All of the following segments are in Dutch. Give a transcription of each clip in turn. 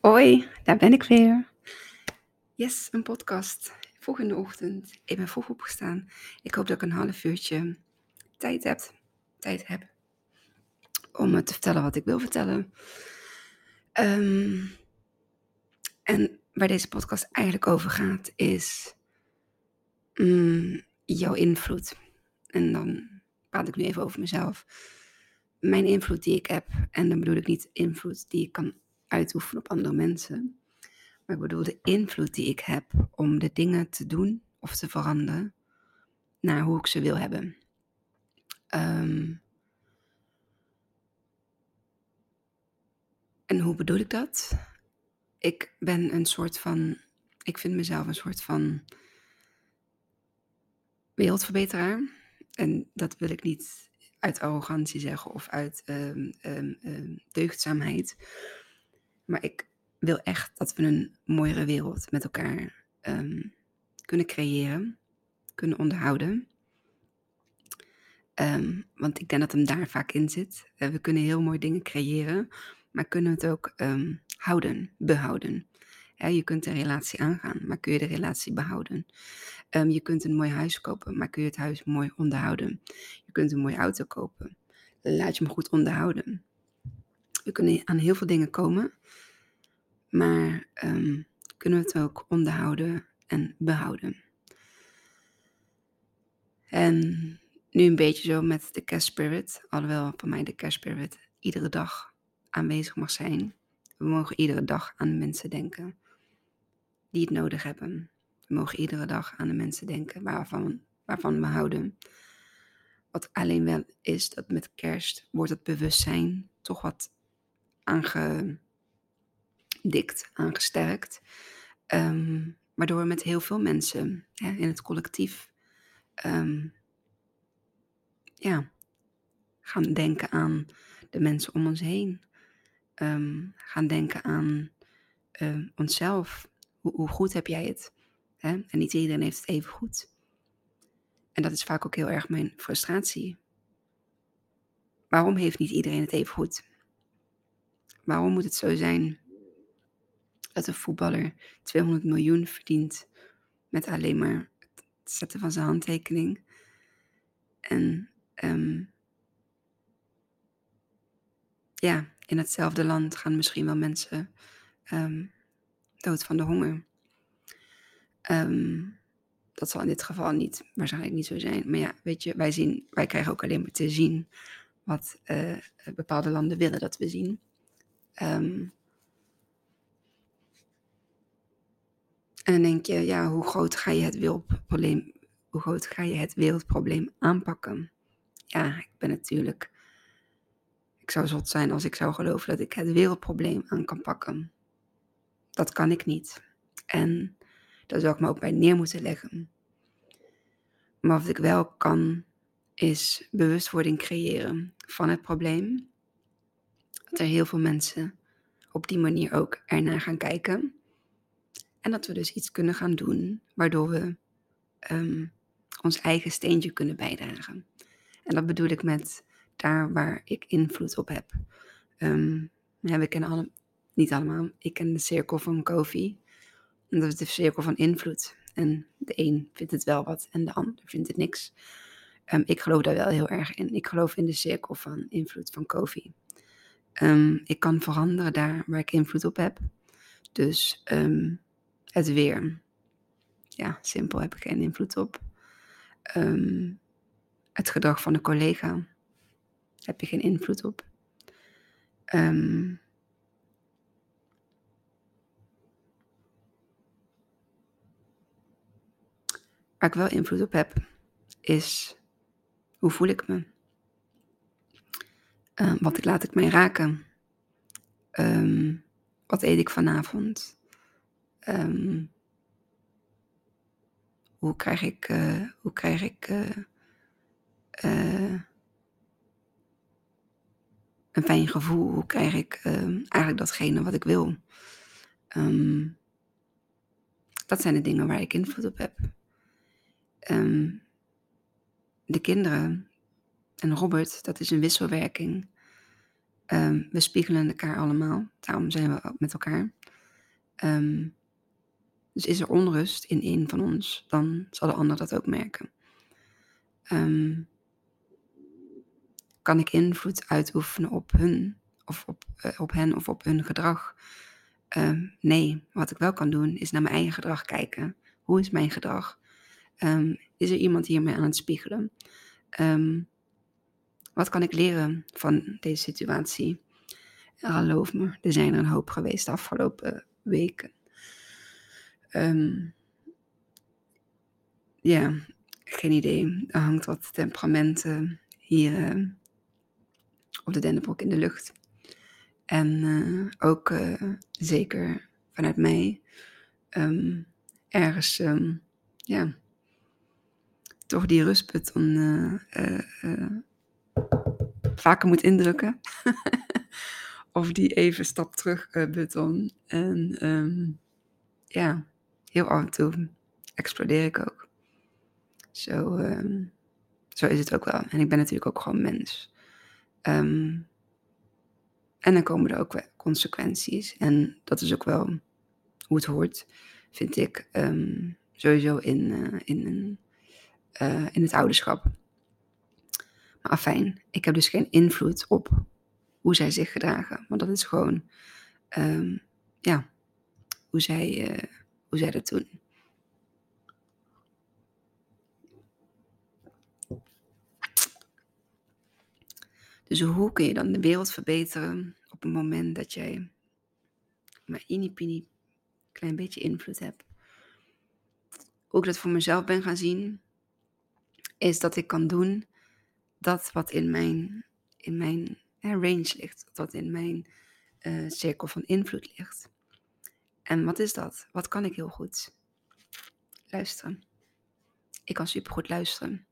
Hoi, daar ben ik weer. Yes, een podcast. Vroeg in de ochtend. Ik ben vroeg opgestaan. Ik hoop dat ik een half uurtje tijd heb, tijd heb om te vertellen wat ik wil vertellen. Ehm, en waar deze podcast eigenlijk over gaat, is mm, jouw invloed. En dan praat ik nu even over mezelf. Mijn invloed die ik heb, en dan bedoel ik niet invloed die ik kan uitoefenen op andere mensen. Maar ik bedoel de invloed die ik heb om de dingen te doen of te veranderen naar hoe ik ze wil hebben. Ehm, en hoe bedoel ik dat? Ik ben een soort van, ik vind mezelf een soort van wereldverbeteraar. En dat wil ik niet uit arrogantie zeggen of uit um, deugdzaamheid. Maar ik wil echt dat we een mooiere wereld met elkaar ehm, kunnen creëren, kunnen onderhouden. Um, want ik denk dat hem daar vaak in zit. Uh, we kunnen heel mooie dingen creëren, maar kunnen het ook um, houden, behouden. Je kunt een relatie aangaan, maar kun je de relatie behouden? Je kunt een mooi huis kopen, maar kun je het huis mooi onderhouden? Je kunt een mooie auto kopen. Laat je hem goed onderhouden. We kunnen aan heel veel dingen komen, maar um, kunnen we het ook onderhouden en behouden. En nu een beetje zo met de cash spirit, alhoewel voor mij de cash spirit iedere dag aanwezig mag zijn. We mogen iedere dag aan mensen denken die het nodig hebben. We mogen iedere dag aan de mensen denken waarvan, waarvan we houden. Wat alleen wel is dat met kerst wordt het bewustzijn toch wat aange dikt aangesterkt. Um, waardoor we met heel veel mensen hè, in het collectief um, ja, gaan denken aan de mensen om ons heen. Um, gaan denken aan onszelf. Hoe, hoe, goed heb jij het? Hè? En niet iedereen heeft het even goed. En dat is vaak ook heel erg mijn frustratie. Waarom heeft niet iedereen het even goed? Waarom moet het zo zijn dat een voetballer 200 miljoen verdient met alleen maar het zetten van zijn handtekening. En um, ja, in hetzelfde land gaan misschien wel mensen um, dood van de honger. Um, dat zal in dit geval niet, waarschijnlijk niet zo zijn. Maar ja, weet je, wij, zien, wij krijgen ook alleen maar te zien wat uh, bepaalde landen willen dat we zien. Um, En denk je, ja, hoe groot ga je het wereldprobleem, hoe groot ga je het wereldprobleem aanpakken? Ja, ik ben natuurlijk, ik zou zot zijn als ik zou geloven dat ik het wereldprobleem aan kan pakken. Dat kan ik niet. En daar zou ik me ook bij neer moeten leggen. Maar wat ik wel kan, is bewustwording creëren van het probleem. Dat er heel veel mensen op die manier ook ernaar gaan kijken. En dat we dus iets kunnen gaan doen waardoor we um, ons eigen steentje kunnen bijdragen. En dat bedoel ik met daar waar ik invloed op heb. Um, ja, we kennen alle, niet allemaal, ik ken de cirkel van Kofi. Dat is de cirkel van invloed. En de een vindt het wel wat en de ander vindt het niks. Um, ik geloof daar wel heel erg in. Ik geloof in de cirkel van invloed van Kofi. Um, ik kan veranderen daar waar ik invloed op heb. Dus um, het weer. Ja, simpel heb ik geen invloed op. Um, het gedrag van een collega heb je geen invloed op. Waar ik wel invloed op heb, is hoe voel ik me? Uh, wat laat ik mij raken? Um, wat eet ik vanavond? Um, hoe krijg ik, uh, hoe krijg ik uh, uh, een fijn gevoel? Hoe krijg ik ehm, eigenlijk datgene wat ik wil? Dat zijn de dingen waar ik invloed op heb. de kinderen en Robert, dat is een wisselwerking. we spiegelen elkaar allemaal, daarom zijn we ook met elkaar. Ehm, dus is er onrust in een van ons, dan zal de ander dat ook merken. Ehm, kan ik invloed uitoefenen op hun, of op, uh, op hen of op hun gedrag? Ehm, nee, wat ik wel kan doen is naar mijn eigen gedrag kijken. Hoe is mijn gedrag? is er iemand hiermee aan het spiegelen? Wat kan ik leren van deze situatie? Geloof me, er zijn er een hoop geweest de afgelopen weken. Um, ja, geen idee. Er hangt wat temperament hier uh, op de Dennenbroek in de lucht. En uh, ook uh, zeker vanuit mij um, ergens, um, ja, toch die rustbutton vaker moet indrukken. of die even stap terug button. En um, ja, heel af en toe explodeer ik ook. Zo, ehm, zo is het ook wel. En ik ben natuurlijk ook gewoon mens. Um, en dan komen er ook consequenties. En dat is ook wel hoe het hoort, vind ik. Sowieso in, uh, in, uh, in het ouderschap. Maar afijn, ik heb dus geen invloed op hoe zij zich gedragen. Want dat is gewoon, um, ja, hoe zij, uh, hoe zij dat doen. Dus hoe kun je dan de wereld verbeteren op het moment dat jij maar een klein beetje invloed hebt? Ik dat voor mezelf ben gaan zien, is dat ik kan doen dat wat in mijn, in mijn range ligt, wat in mijn uh, cirkel van invloed ligt. En wat is dat? Wat kan ik heel goed? Luisteren. Ik kan supergoed luisteren.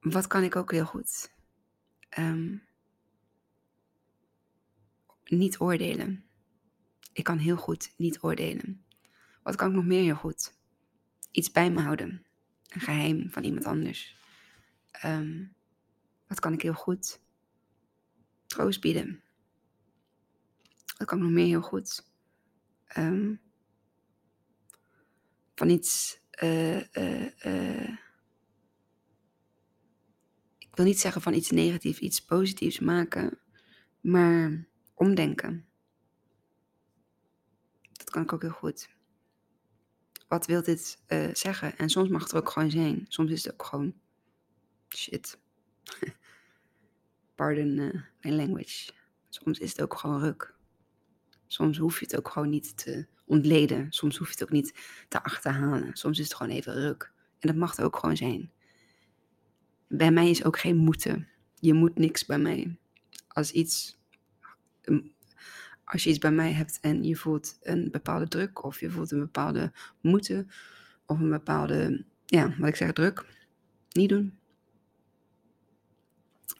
Wat kan ik ook heel goed? Um, niet oordelen. Ik kan heel goed niet oordelen. Wat kan ik nog meer heel goed? Iets bij me houden. Een geheim van iemand anders. Um, wat kan ik heel goed? Troost bieden. Wat kan ik nog meer heel goed? Um, van iets. Uh, uh, uh, ik wil niet zeggen van iets negatiefs, iets positiefs maken, maar omdenken. Dat kan ik ook heel goed. Wat wil dit zeggen? En soms mag het er ook gewoon zijn. Soms is het ook gewoon shit. Pardon my language. Soms is het ook gewoon ruk. Soms hoef je het ook gewoon niet te ontleden. Soms hoef je het ook niet te achterhalen. Soms is het gewoon even ruk. En dat mag er ook gewoon zijn. Bij mij is ook geen moeten. Je moet niks bij mij. Als iets. Als je iets bij mij hebt en je voelt een bepaalde druk, of je voelt een bepaalde moeten, of een bepaalde, ja, wat ik zeg, druk, niet doen.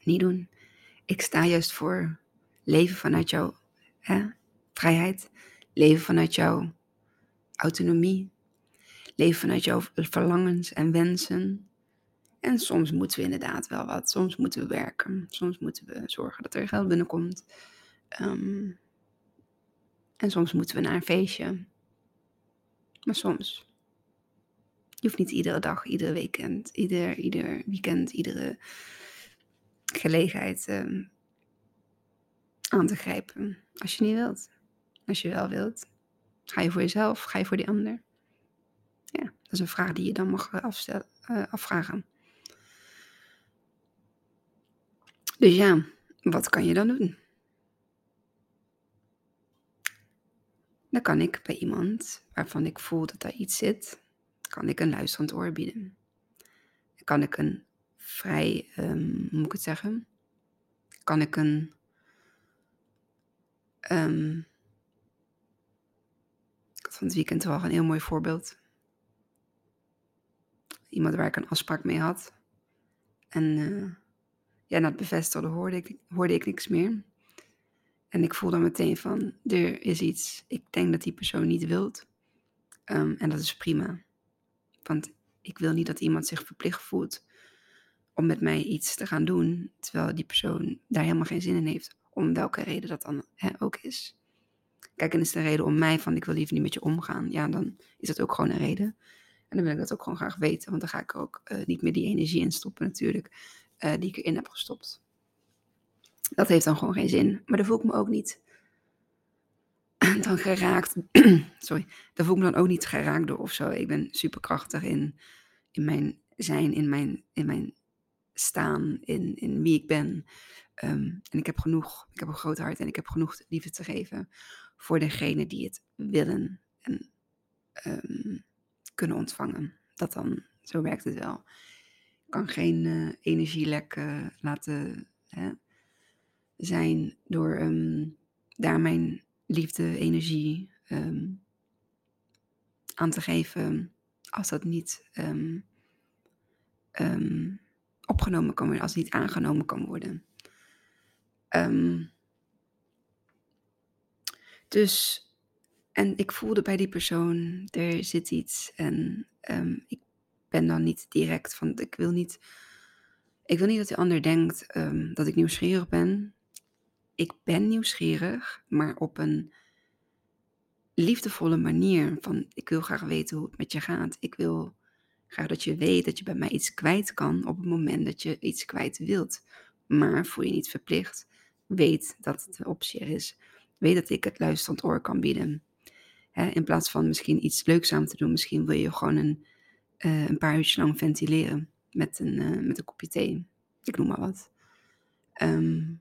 Niet doen. Ik sta juist voor leven vanuit jouw hè, vrijheid, leven vanuit jouw autonomie, leven vanuit jouw verlangens en wensen. En soms moeten we inderdaad wel wat, soms moeten we werken, soms moeten we zorgen dat er geld binnenkomt. Um, en soms moeten we naar een feestje. Maar soms. Je hoeft niet iedere dag, iedere weekend, ieder, ieder weekend, iedere gelegenheid um, aan te grijpen. Als je niet wilt. Als je wel wilt, ga je voor jezelf, ga je voor die ander? Ja, dat is een vraag die je dan mag eh, afstellen, uh, afvragen. Dus ja, wat kan je dan doen? Dan kan ik bij iemand waarvan ik voel dat daar iets zit, kan ik een luisterend oor bieden. Kan ik een vrij, um, hoe moet ik het zeggen? Kan ik een um, van het weekend wel een heel mooi voorbeeld. Iemand waar ik een afspraak mee had. En uh, ja, na het bevestigde hoorde ik, hoorde ik niks meer. En ik voelde meteen van, er is iets, ik denk dat die persoon niet wilt. Um, en dat is prima. Want ik wil niet dat iemand zich verplicht voelt om met mij iets te gaan doen, terwijl die persoon daar helemaal geen zin in heeft, om welke reden dat dan hè, ook is Kijk, en is een reden om mij van ik wil liever niet met je omgaan. Ja, dan is dat ook gewoon een reden. En dan wil ik dat ook gewoon graag weten. Want dan ga ik er ook uh, niet meer die energie in stoppen natuurlijk. Uh, die ik erin heb gestopt. Dat heeft dan gewoon geen zin. Maar daar voel ik me ook niet dan geraakt. sorry. Daar voel ik me dan ook niet geraakt door of zo. Ik ben superkrachtig in, in mijn zijn, in mijn, in mijn staan, in, in wie ik ben. Um, en ik heb genoeg, ik heb een groot hart en ik heb genoeg liefde te geven voor degene die het willen en um, kunnen ontvangen. Dat dan, zo werkt het wel. Ik kan geen uh, energielek laten hè, zijn door um, daar mijn liefde, energie aan te geven als dat niet opgenomen kan worden, als niet aangenomen kan worden. Um, dus, en ik voelde bij die persoon, er zit iets. En um, ik ben dan niet direct van, ik wil niet, ik wil niet dat de ander denkt um, dat ik nieuwsgierig ben. Ik ben nieuwsgierig, maar op een liefdevolle manier. Van, ik wil graag weten hoe het met je gaat. Ik wil graag dat je weet dat je bij mij iets kwijt kan op het moment dat je iets kwijt wilt. Maar voel je niet verplicht. Weet dat het een optie is. Weet dat ik het luisterend oor kan bieden. in plaats van misschien iets leuks aan te doen, misschien wil je gewoon een, uh, een paar uurtjes lang ventileren met een, uh, met een kopje thee. Ik noem maar wat. Um,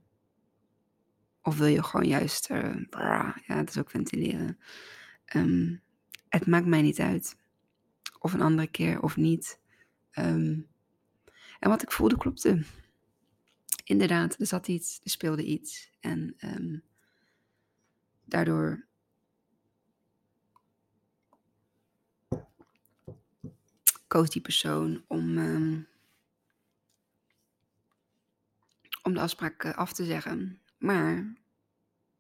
of wil je gewoon juist, uh, ja, dat is ook ventileren. Um, het maakt mij niet uit. Of een andere keer of niet. Um, en wat ik voelde klopte. Inderdaad, er zat iets, er speelde iets. En um, daardoor koos die persoon om, um, om de afspraak eh, af te zeggen. Maar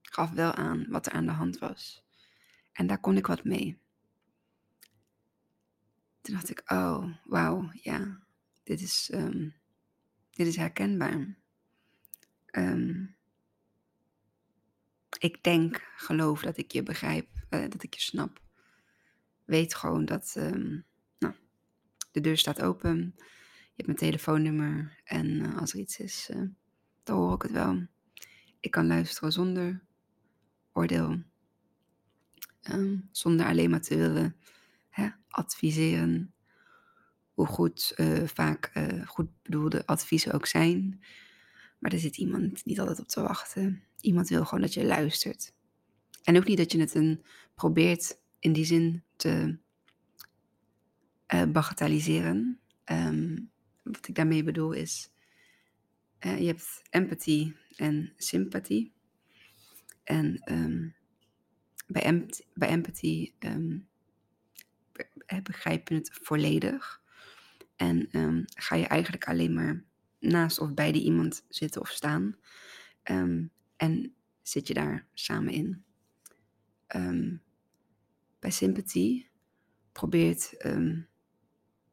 gaf wel aan wat er aan de hand was. En daar kon ik wat mee. Toen dacht ik, oh, wauw, ja, dit is, um, dit is herkenbaar. Um, ik denk, geloof dat ik je begrijp, uh, dat ik je snap. Weet gewoon dat, um, nou, de deur staat open. Je hebt mijn telefoonnummer en uh, als er iets is, uh, dan hoor ik het wel. Ik kan luisteren zonder oordeel. Zonder alleen maar te willen adviseren. Hoe goed uh, vaak uh, goed bedoelde adviezen ook zijn. Maar er zit iemand niet altijd op te wachten. Iemand wil gewoon dat je luistert. En ook niet dat je het een probeert in die zin te uh, bagatelliseren. Um, wat ik daarmee bedoel is, je hebt empathie en sympathie. En um, bij, em bij empathie um, begrijp je het volledig. En um, ga je eigenlijk alleen maar naast of bij die iemand zitten of staan. Um, en zit je daar samen in. Um, bij sympathie probeert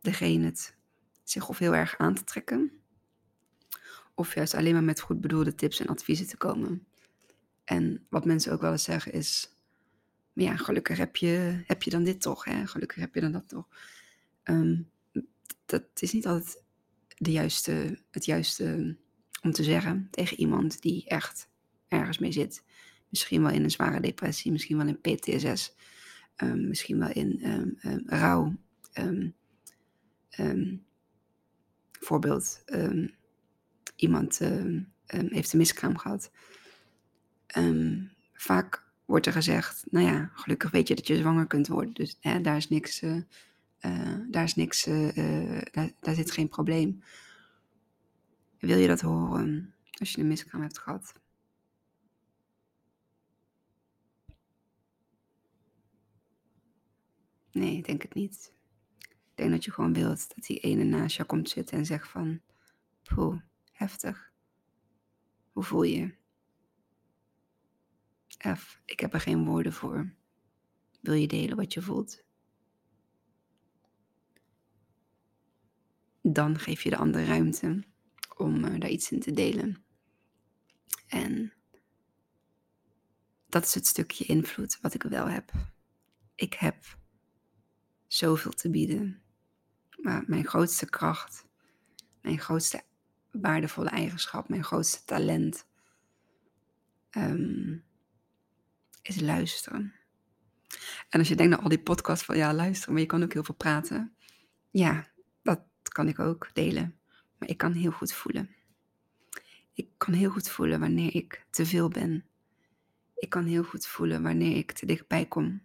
degene het zich of heel erg aan te trekken. Of juist alleen maar met goed bedoelde tips en adviezen te komen. En wat mensen ook wel eens zeggen is maar ja, gelukkig heb je, heb je dan dit toch. Hè? Gelukkig heb je dan dat toch. Um, dat is niet altijd de juiste, het juiste om te zeggen tegen iemand die echt ergens mee zit. Misschien wel in een zware depressie, misschien wel in PTSS, ehm, misschien wel in um, rouw. voorbeeld, iemand heeft een miskraam gehad. vaak wordt er gezegd, nou ja, gelukkig weet je dat je zwanger kunt worden. Dus hè, daar is niks, uh, uh, daar is niks, uh, daar, daar, zit geen probleem. Wil je dat horen als je een miskraam hebt gehad? Nee, denk het niet. Ik denk dat je gewoon wilt dat die ene naast jou komt zitten en zegt van, poeh, heftig. Hoe voel je? F, ik heb er geen woorden voor. Wil je delen wat je voelt? Dan geef je de ander ruimte om uh, daar iets in te delen. En dat is het stukje invloed wat ik wel heb. Ik heb zoveel te bieden. Maar mijn grootste kracht, mijn grootste waardevolle eigenschap, mijn grootste talent um, is luisteren. En als je denkt naar al die podcasts van ja, luisteren, maar je kan ook heel veel praten. Ja, dat kan ik ook delen. Maar ik kan heel goed voelen. Ik kan heel goed voelen wanneer ik te veel ben. Ik kan heel goed voelen wanneer ik te dichtbij kom.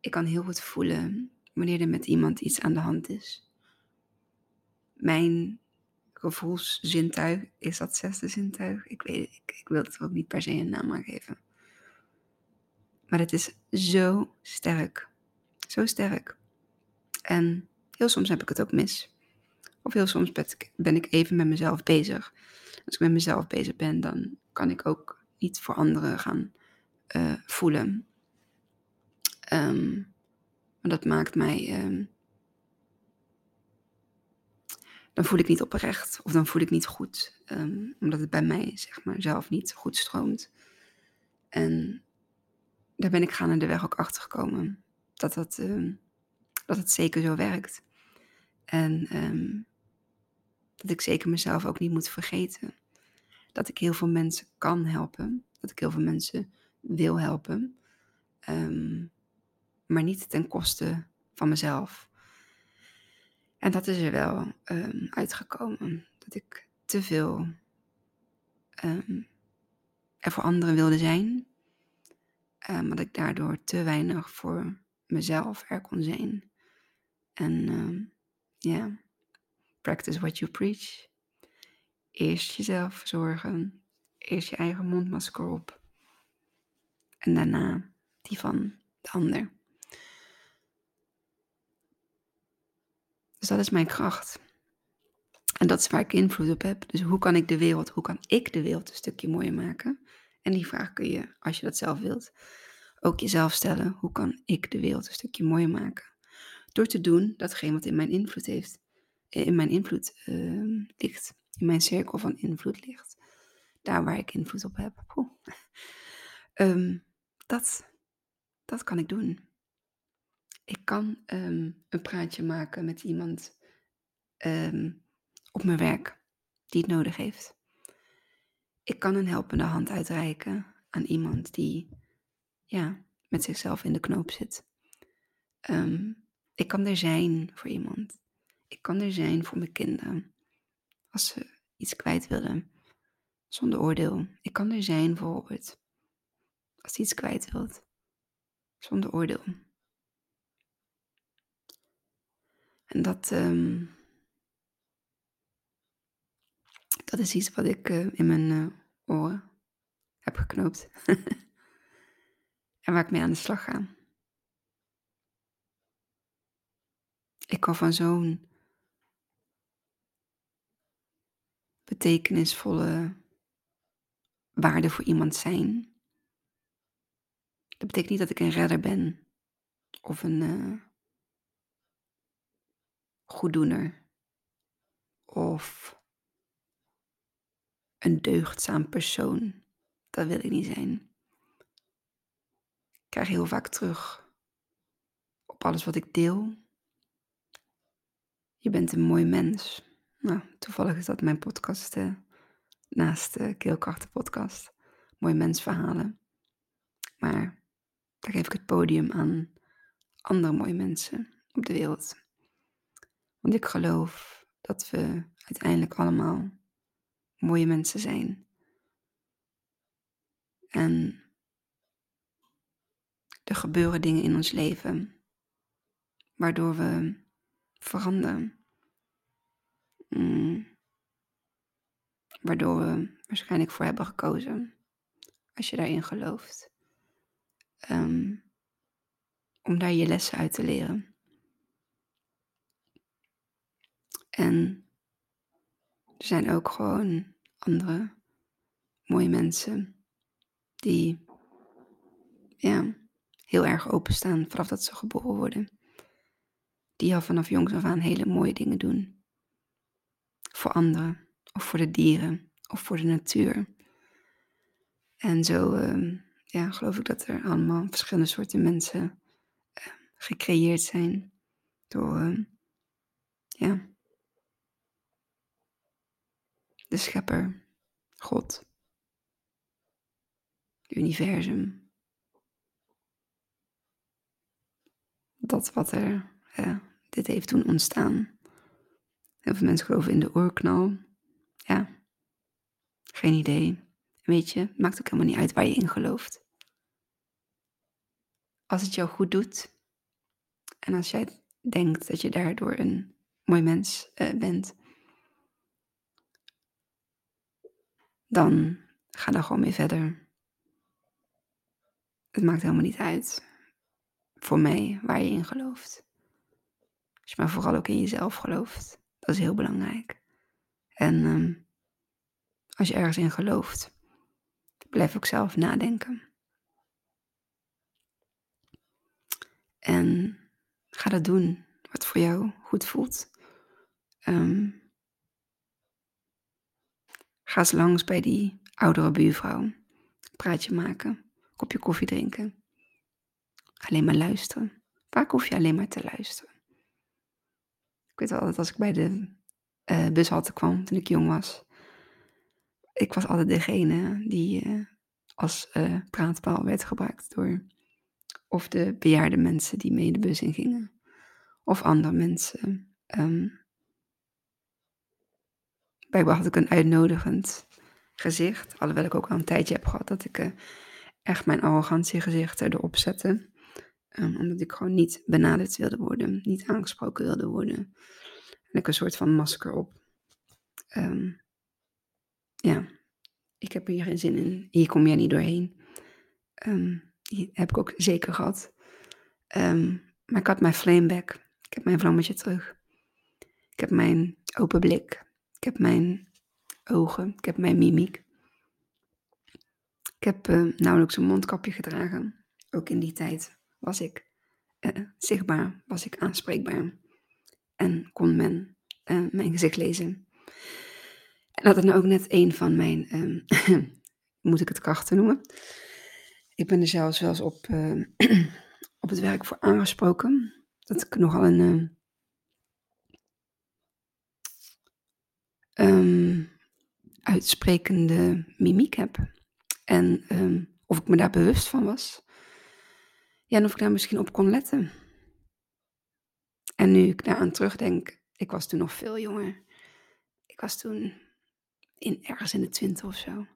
Ik kan heel goed voelen wanneer er met iemand iets aan de hand is. Mijn gevoelszintuig is dat zesde zintuig. Ik weet, ik, wil het ook niet per se een naam aan geven. Maar het is zo sterk. Zo sterk. En heel soms heb ik het ook mis. Of heel soms ben ik even met mezelf bezig. Als ik met mezelf bezig ben, dan kan ik ook niet voor anderen gaan uh, voelen. Um, maar dat maakt mij. Um, dan voel ik niet oprecht of dan voel ik niet goed. Um, omdat het bij mij, zeg maar, zelf niet goed stroomt. En daar ben ik gaande weg ook achter gekomen. Dat, dat, dat het zeker zo werkt. En dat ik zeker mezelf ook niet moet vergeten. Dat ik heel veel mensen kan helpen. Dat ik heel veel mensen wil helpen. Um, maar niet ten koste van mezelf. En dat is er wel uitgekomen. Dat ik te veel er voor anderen wilde zijn. Um, dat ik daardoor te weinig voor mezelf er kon zijn. En ja, practice what you preach. Eerst jezelf zorgen. Eerst je eigen mondmasker op. En daarna die van de ander. Dus dat is mijn kracht. En dat is waar ik invloed op heb. Dus hoe kan ik de wereld, hoe kan ik de wereld een stukje mooier maken? En die vraag kun je, als je dat zelf wilt, ook jezelf stellen. Hoe kan ik de wereld een stukje mooier maken? Door te doen datgene wat in mijn invloed heeft, in mijn invloed uh, ligt, in mijn cirkel van invloed ligt. Daar waar ik invloed op heb. Um, dat, dat kan ik doen. Ik kan um, een praatje maken met iemand op mijn werk die het nodig heeft. Ik kan een helpende hand uitreiken aan iemand die ja, met zichzelf in de knoop zit. Um, ik kan er zijn voor iemand. Ik kan er zijn voor mijn kinderen. Als ze iets kwijt willen. Zonder oordeel. Ik kan er zijn voor Robert. Als hij iets kwijt wilt. Zonder oordeel. En dat, um, dat is iets wat ik uh, in mijn uh, oren heb geknoopt. en waar ik mee aan de slag ga. Ik kan van zo'n betekenisvolle waarde voor iemand zijn. Dat betekent niet dat ik een redder ben of een uh, goeddoener of een deugdzaam persoon. Dat wil ik niet zijn. Krijg heel vaak terug op alles wat ik deel. Je bent een mooi mens. Nou, toevallig is dat mijn podcast naast de Keelkrachten podcast. Mooi mensverhalen. Maar daar geef ik het podium aan andere mooie mensen op de wereld. Want ik geloof dat we uiteindelijk allemaal mooie mensen zijn. En er gebeuren dingen in ons leven waardoor we veranderen. Mm. Waardoor we waarschijnlijk voor hebben gekozen, als je daarin gelooft, um, om daar je lessen uit te leren. En er zijn ook gewoon andere mooie mensen die ja, heel erg openstaan vanaf dat ze geboren worden. Die al vanaf jongs af aan hele mooie dingen doen. Voor anderen, of voor de dieren, of voor de natuur. En zo uh, ja, geloof ik dat er allemaal verschillende soorten mensen uh, gecreëerd zijn door, uh, ja, de schepper, God, het universum. Dat wat er, ja, dit heeft toen ontstaan. Heel veel mensen geloven in de oorknal. Ja, geen idee. Weet je, maakt ook helemaal niet uit waar je in gelooft. Als het jou goed doet en als jij denkt dat je daardoor een mooi mens uh, bent, dan ga daar gewoon mee verder. Het maakt helemaal niet uit voor mij waar je in gelooft. Je maar vooral ook in jezelf gelooft, dat is heel belangrijk. En um, als je ergens in gelooft, blijf ook zelf nadenken. En ga dat doen wat voor jou goed voelt. Um, ga eens langs bij die oudere buurvrouw. Praatje maken, kopje koffie drinken. Alleen maar luisteren. Vaak hoef je alleen maar te luisteren. Ik weet altijd als ik bij de uh, bushalte kwam toen ik jong was. Ik was altijd degene die uh, als uh, praatpaal werd gebruikt door of de bejaarde mensen die mee de bus in gingen, of andere mensen. Um, blijkbaar had ik een uitnodigend gezicht, alhoewel ik ook al een tijdje heb gehad dat ik echt mijn arrogantiegezicht erop zette. Um, omdat ik gewoon niet benaderd wilde worden, niet aangesproken wilde worden. En ik een soort van masker op. Um, ja, ik heb hier geen zin in. Hier kom jij niet doorheen. Die heb ik ook zeker gehad. Maar ik had mijn flameback. Ik heb mijn vlammetje terug. Ik heb mijn open blik. Ik heb mijn ogen. Ik heb mijn mimiek. Ik heb nauwelijks een mondkapje gedragen. Ook in die tijd was ik uh, zichtbaar, was ik aanspreekbaar. En kon men uh, mijn gezicht lezen. En dat is nou ook net een van mijn, um, moet ik het krachten noemen? Ik ben er zelfs wel eens op, uh, op het werk voor aangesproken. Dat ik nogal een um, uitsprekende mimiek heb. En of ik me daar bewust van was. Ja, en of ik daar misschien op kon letten. En nu ik daaraan terugdenk, ik was toen nog veel jonger. Ik was toen in, ergens in de twintig of zo.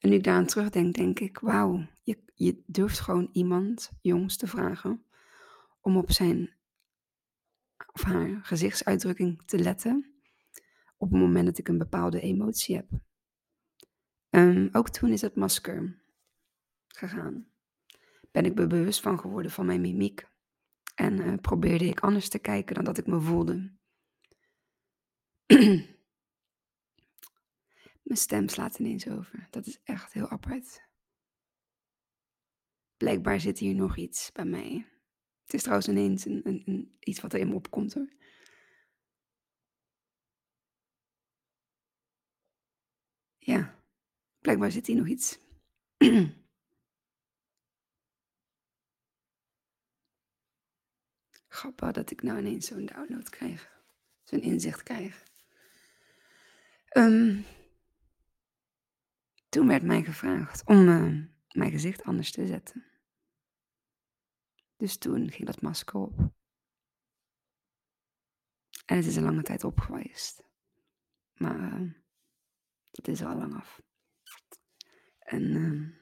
En nu ik daaraan terugdenk, denk ik, wauw, je, je durft gewoon iemand, jongs, te vragen om op zijn of haar gezichtsuitdrukking te letten op het moment dat ik een bepaalde emotie heb. Um, ook toen is het masker gegaan. Ben ik me bewust van geworden van mijn mimiek. En uh, probeerde ik anders te kijken dan dat ik me voelde. Mijn stem slaat ineens over. Dat is echt heel apart. Blijkbaar zit hier nog iets bij mij. Het is trouwens ineens een, een, een, iets wat er in me opkomt hoor. Ja, blijkbaar zit hier nog iets. Grappig dat ik nou ineens zo'n download krijg. Zo'n inzicht krijg. Um, toen werd mij gevraagd om uh, mijn gezicht anders te zetten. Dus toen ging dat masker op. En het is een lange tijd op geweest. Maar dat is al lang af. En uh,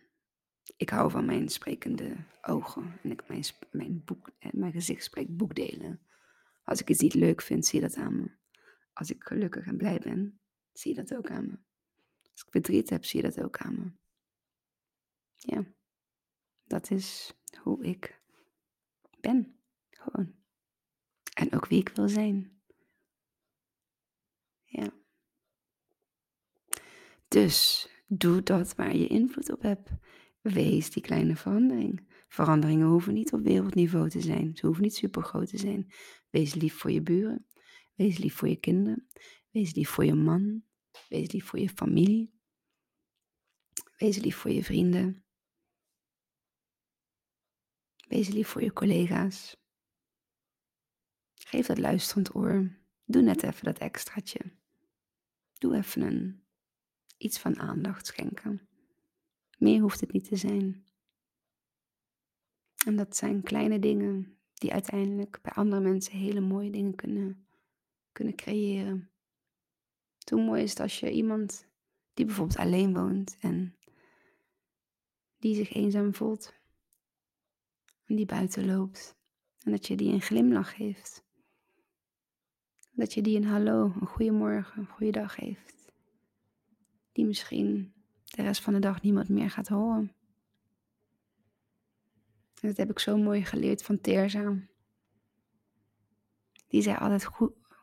ik hou van mijn sprekende ogen. En ik, mijn, mijn, boek, mijn gezicht spreekt boekdelen. Als ik iets niet leuk vind, zie je dat aan me. Als ik gelukkig en blij ben, zie je dat ook aan me. Als ik verdriet heb, zie je dat ook aan me. Ja, dat is hoe ik ben. Gewoon. En ook wie ik wil zijn. Ja. Dus doe dat waar je invloed op hebt. Wees die kleine verandering. Veranderingen hoeven niet op wereldniveau te zijn. Ze hoeven niet super groot te zijn. Wees lief voor je buren. Wees lief voor je kinderen. Wees lief voor je man. Wees lief voor je familie. Wees lief voor je vrienden. Wees lief voor je collega's. Geef dat luisterend oor. Doe net even dat extraatje. Doe even een, iets van aandacht schenken. Meer hoeft het niet te zijn. En dat zijn kleine dingen die uiteindelijk bij andere mensen hele mooie dingen kunnen, kunnen creëren. Hoe mooi is het als je iemand die bijvoorbeeld alleen woont en die zich eenzaam voelt en die buiten loopt en dat je die een glimlach geeft. Dat je die een hallo, een goeiemorgen, een goeiedag geeft. Die misschien de rest van de dag niemand meer gaat horen. En dat heb ik zo mooi geleerd van Terza. Die zei altijd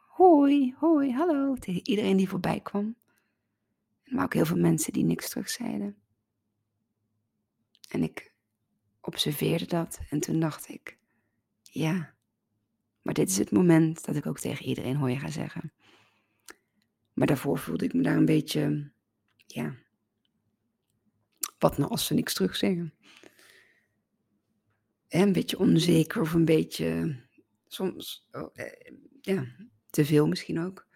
hoi, hoi, hallo tegen iedereen die voorbij kwam. Maar ook heel veel mensen die niks terug zeiden. En ik observeerde dat en toen dacht ik, ja, maar dit is het moment dat ik ook tegen iedereen hoi ga zeggen. Maar daarvoor voelde ik me daar een beetje, ja, wat nou als ze niks terug zeggen? een beetje onzeker of een beetje, soms, oh, eh, ja, te veel misschien ook.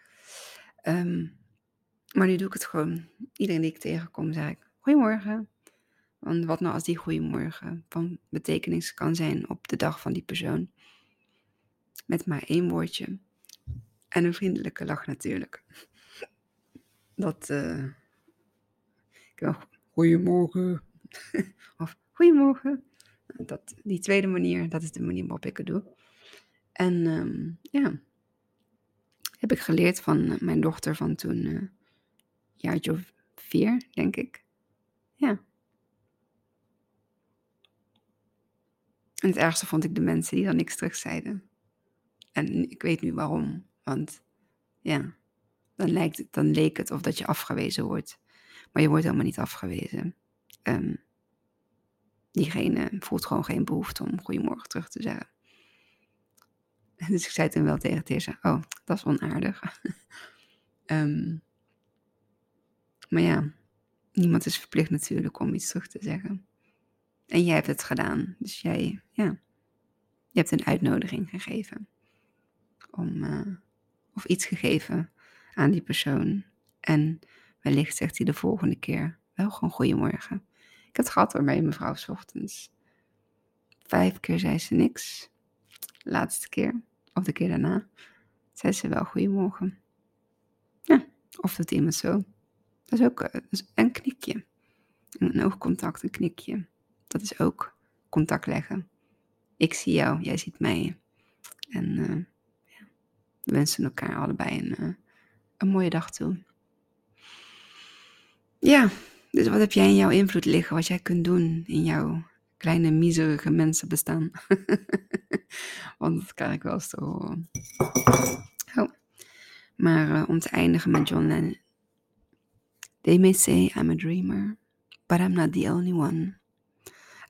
Ehm, maar nu doe ik het gewoon. Iedereen die ik tegenkom, zeg ik, goedemorgen. Want wat nou als die goedemorgen van betekenis kan zijn op de dag van die persoon? Met maar één woordje. En een vriendelijke lach natuurlijk. Dat, uh, goedemorgen. of goedemorgen. Dat, die tweede manier, dat is de manier waarop ik het doe. En um, ja, heb ik geleerd van mijn dochter van toen, uh, jaartje of vier, denk ik. Ja. En het ergste vond ik de mensen die dan niks terug zeiden. En ik weet nu waarom. Want ja, dan, lijkt het, dan leek het of dat je afgewezen wordt. Maar je wordt helemaal niet afgewezen. Um, diegene voelt gewoon geen behoefte om goedemorgen terug te zeggen. Dus ik zei toen wel tegen Tessa, oh, dat is onaardig. um, maar ja, niemand is verplicht natuurlijk om iets terug te zeggen. En jij hebt het gedaan. Dus jij, ja, je hebt een uitnodiging gegeven. Om, uh, of iets gegeven aan die persoon. En wellicht zegt hij de volgende keer wel gewoon goedemorgen. Ik heb gehad waarbij mevrouw s ochtends. Vijf keer zei ze niks. Laatste keer, of de keer daarna, zei ze wel goedemorgen. Ja, of doet iemand zo. Dat is ook uh, een knikje. Een oogcontact, een knikje. Dat is ook contact leggen. Ik zie jou, jij ziet mij. En uh, ja, we wensen elkaar allebei een, uh, een mooie dag toe. Ja, dus wat heb jij in jouw invloed liggen? Wat jij kunt doen in jouw kleine, miserige mensen bestaan? Want dat krijg ik wel eens te horen. Oh. Maar uh, om te eindigen met John Lennon. They may say I'm a dreamer, but I'm not the only one.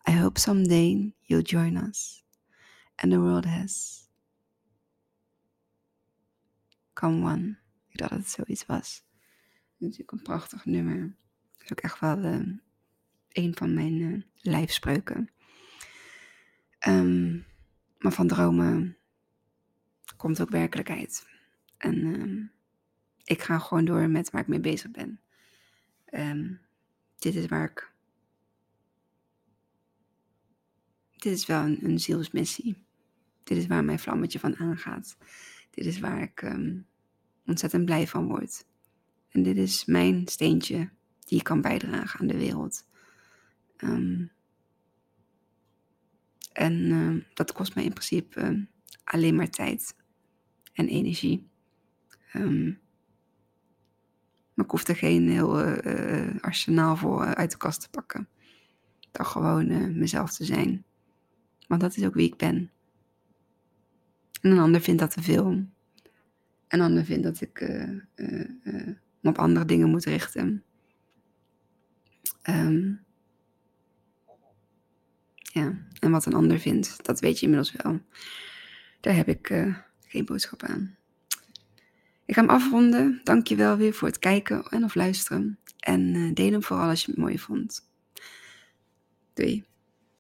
I hope someday you'll join us. And the world has come one. Ik dacht dat het zoiets was. Natuurlijk een prachtig nummer. Dat is ook echt wel uh, een van mijn uh, lijfspreuken. Um, maar van dromen komt ook werkelijkheid. En um, ik ga gewoon door met waar ik mee bezig ben. Dit is waar ik. Dit is wel een, een zielsmissie. Dit is waar mijn vlammetje van aangaat. Dit is waar ik ontzettend blij van word. En dit is mijn steentje die ik kan bijdragen aan de wereld. Um, en uh, dat kost mij in principe uh, alleen maar tijd en energie. Maar ik hoef er geen heel uh, arsenaal voor uit de kast te pakken. Dan gewoon mezelf te zijn. Want dat is ook wie ik ben. En een ander vindt dat te veel. En een ander vindt dat ik op andere dingen moet richten. Um, ja, en wat een ander vindt, dat weet je inmiddels wel. Daar heb ik uh, geen boodschap aan. Ik ga hem afronden. Dank je wel weer voor het kijken en of luisteren. En uh, deel hem vooral als je het mooi vond. Doei.